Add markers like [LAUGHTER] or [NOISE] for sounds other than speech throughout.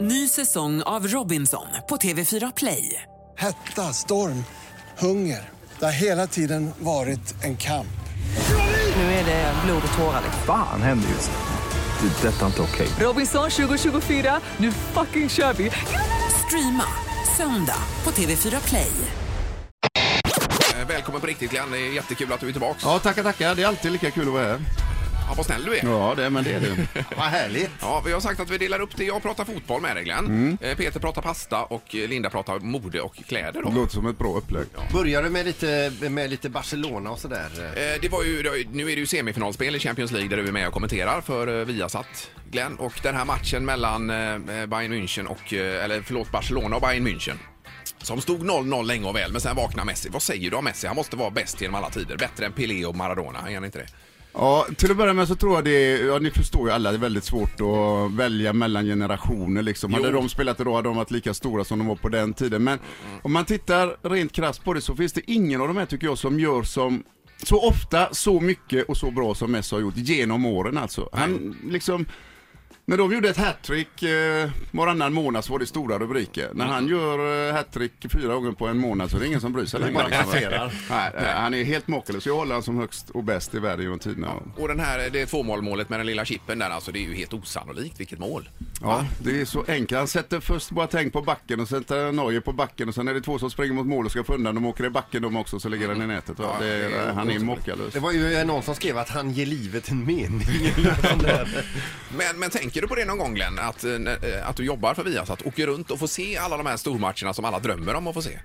Ny säsong av Robinson på TV4 Play. Hetta, storm, hunger. Det har hela tiden varit en kamp. Nu är det blod och tårar. Fan händer just nu. Det. Detta är inte okej. Robinson 2024, nu fucking kör vi! Streama söndag på TV4 Play. Eh, Välkommen på riktigt Glenn, det är jättekul att du är tillbaks. Ja, tackar, tackar. Det är alltid lika kul att vara här. Ja, vad snäll du är. Ja, det, men det är det. [LAUGHS] Vad härligt. Ja, vi har sagt att vi delar upp det. Jag pratar fotboll med dig Glenn. Mm. Eh, Peter pratar pasta och eh, Linda pratar mode och kläder. Det låter som ett bra upplägg. Börjar du med lite, med lite Barcelona och sådär? Eh, Det var ju, det har ju- nu är det ju semifinalspel i Champions League där du är med och kommenterar för eh, Viasat, Glenn. Och den här matchen mellan eh, Bayern München och, eh, eller förlåt, Barcelona och Bayern München. Som stod 0-0 länge och väl, men sen vaknar Messi. Vad säger du om Messi? Han måste vara bäst genom alla tider. Bättre än Pelé och Maradona, är han inte det? Ja, till att börja med så tror jag det är, ja ni förstår ju alla, det är väldigt svårt att välja mellan generationer liksom. Hade de spelat idag hade de varit lika stora som de var på den tiden. Men om man tittar rent krasst på det så finns det ingen av de här tycker jag som gör som så ofta, så mycket och så bra som Messi har gjort genom åren alltså. Han liksom när de gjorde ett hattrick eh, varannan månad så var det stora rubriker. När han gör eh, hattrick fyra gånger på en månad så är det ingen som bryr sig längre. bara liksom. kasserar. Nej, nej, han är helt makalös. Jag håller han som högst och bäst i världen genom tiderna. Och den här, det tvåmålmålet med den lilla chippen där, alltså det är ju helt osannolikt vilket mål. Ja, det är så enkelt. Han sätter först bara tänk på backen och sen tar Norge på backen och sen är det två som springer mot mål och ska få undan. De åker i backen de också så ligger den i nätet. Ja, det är, han är makalös. Det var ju någon som skrev att han ger livet en mening. [LAUGHS] [LAUGHS] Men, men tänker du på det någon gång Glenn, att, eh, eh, att du jobbar för Viasat, åker runt och får se alla de här stormatcherna som alla drömmer om att få se?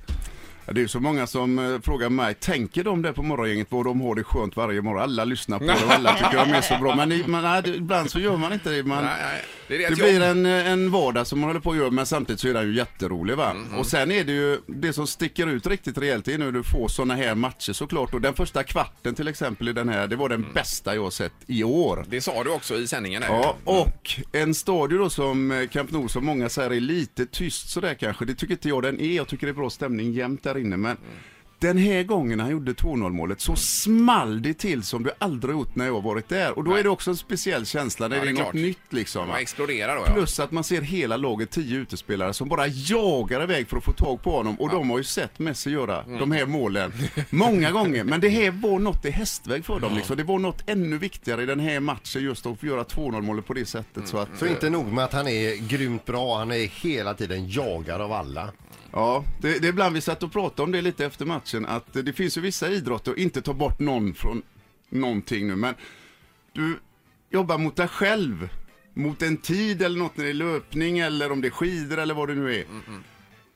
Det är så många som eh, frågar mig, tänker de det på morgongänget vad de har det skönt varje morgon? Alla lyssnar på det och alla tycker de är så bra. Men, men nej, ibland så gör man inte det. Man, Nej, nej, det det blir en, en vardag som man håller på att göra men samtidigt så är den ju jätterolig va. Mm, Och sen är det ju det som sticker ut riktigt rejält är när du får sådana här matcher såklart. Och den första kvarten till exempel i den här, det var den bästa jag sett i år. Det sa du också i sändningen. här. Ja, och en stadion då som eh, Camp Nou som många säger är lite tyst sådär kanske. Det tycker inte jag den är. Jag tycker det är bra stämning jämt där inne. Men den här gången han gjorde 2-0 målet så small det till som det aldrig gjort när jag har varit där. Och då Nej. är det också en speciell känsla när Ja, det är något klart. nytt liksom. Man exploderar då ja. Plus att man ser hela laget, tio utespelare, som bara jagar iväg för att få tag på honom. Och de har ju sett Messi göra Mm. de här målen många gånger. Men det här var något i hästväg för dem. Liksom. Det var något ännu viktigare i den här matchen just att få göra 2-0 målet på det sättet. Mm. Så, att, Så inte nog med att han är grymt bra, han är hela tiden jagad av alla. Ja, det, det är ibland vi satt och pratade om det lite efter matchen att det finns ju vissa idrotter, inte ta bort någon från någonting nu, men du jobbar mot dig själv, mot en tid eller något när det är löpning eller om det är skidor eller vad det nu är.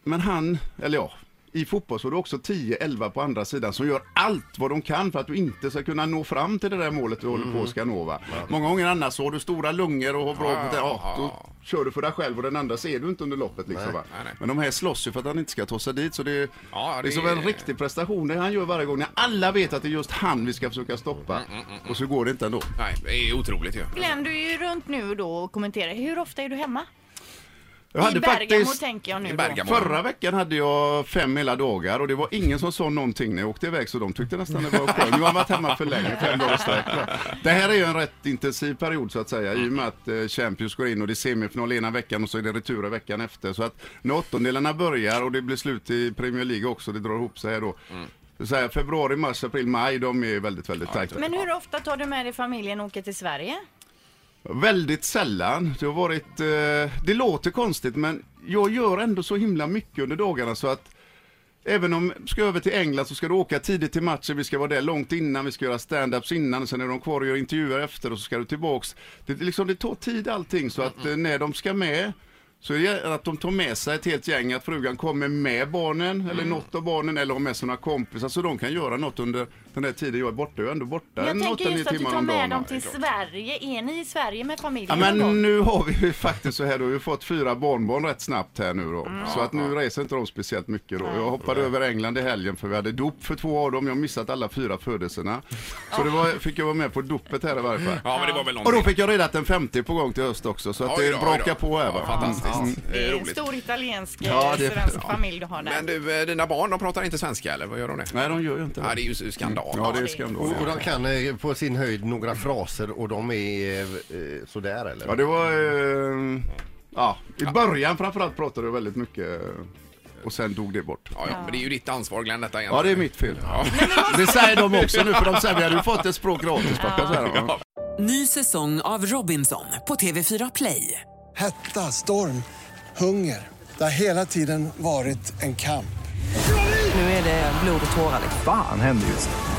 Men han, eller ja, i fotboll så är det också 10-11 på andra sidan som gör allt vad de kan för att du inte ska kunna nå fram till det där målet du håller på att ska nå. Va? Många gånger annars så har du stora lungor och har bra Ja. Ja, ja, kör du för dig själv och den andra ser du inte under loppet. Liksom, va? nej, nej. Men de här slåss ju för att han inte ska ta sig dit. Så det, är- Ja, det det är som en riktig prestation det han gör varje gång. När alla vet att det är just han vi ska försöka stoppa. Och så går det inte ändå. Nej, det är otroligt ju. Glenn, du är ju runt nu då och kommenterar. Hur ofta är du hemma? Jag I hade Bergamo faktiskt... tänker jag nu I då. Bergamo. Förra veckan hade jag fem hela dagar och det var ingen som sa någonting när jag åkte iväg så de tyckte nästan det var skönt. Nu har jag varit hemma för länge, fem dagar i sträck. Det här är ju en rätt intensiv period så att säga i och med att eh, Champions går in och det är semifinal ena veckan och så är det retur veckan efter. Så att när åttondelarna börjar och det blir slut i Premier League också, det drar ihop sig här då. Så här, februari, mars, april, maj, de är väldigt, väldigt tajta. Men hur ofta tar du med dig familjen och åker till Sverige? Väldigt sällan. Det har varit, eh, det låter konstigt men jag gör ändå så himla mycket under dagarna så att Även om du ska över till England så ska du åka tidigt till matchen, vi ska vara där långt innan, vi ska göra stand-ups innan, sen är de kvar och gör intervjuer efter och så ska du tillbaks. Det, liksom, det tar tid allting så att eh, när de ska med så är det att de tar med sig ett helt gäng, att frugan kommer med barnen eller något av barnen eller har med sig några kompisar så de kan göra något under den där tiden jag är borta. Jag är ändå borta Jag tänker 8-9 just att du tar med dem till Sverige. Är ni i Sverige med Ja, familjen någon men nu har vi ju faktiskt så här då, vi har fått fyra barnbarn rätt snabbt här nu då. Så att nu reser inte de speciellt mycket då. Jag hoppade över England i helgen för vi hade dop för två av dem. Jag har missat alla fyra födelserna. Så det var, fick jag vara med på dopet här i varje fall. Ja, men det var väl Och någonting. då fick jag reda att en 50 på gång till höst också. Så att Oj det då, oj brakar på här va. Ja, fantastiskt. Mm. Det är en roligt. stor italiensk Ja, ja, det- svensk ja. familj du har där. Men du, eh, dina barn, de pratar inte svenska eller vad gör de det? Nej, de gör ju inte Ja, det är ju skandal. Ja, det är det- skandal. Och, de kan eh, på sin höjd några fraser och de är eh, sådär eller? Ja, det var... Eh, ja, i början framförallt pratade du väldigt mycket eh, och sen dog det bort. Ja, ja, men det är ju ditt ansvar Glenn detta Ja, det är mitt fel. [LAUGHS] Det säger de också nu, för de säger vi hade ju fått ett språk gratis. pappa, så här, ja. Ny säsong av Robinson på TV4 Play. Hetta, storm, hunger. Det har hela tiden varit en kamp. Nu är det blod och tårar. Fan händer just nu.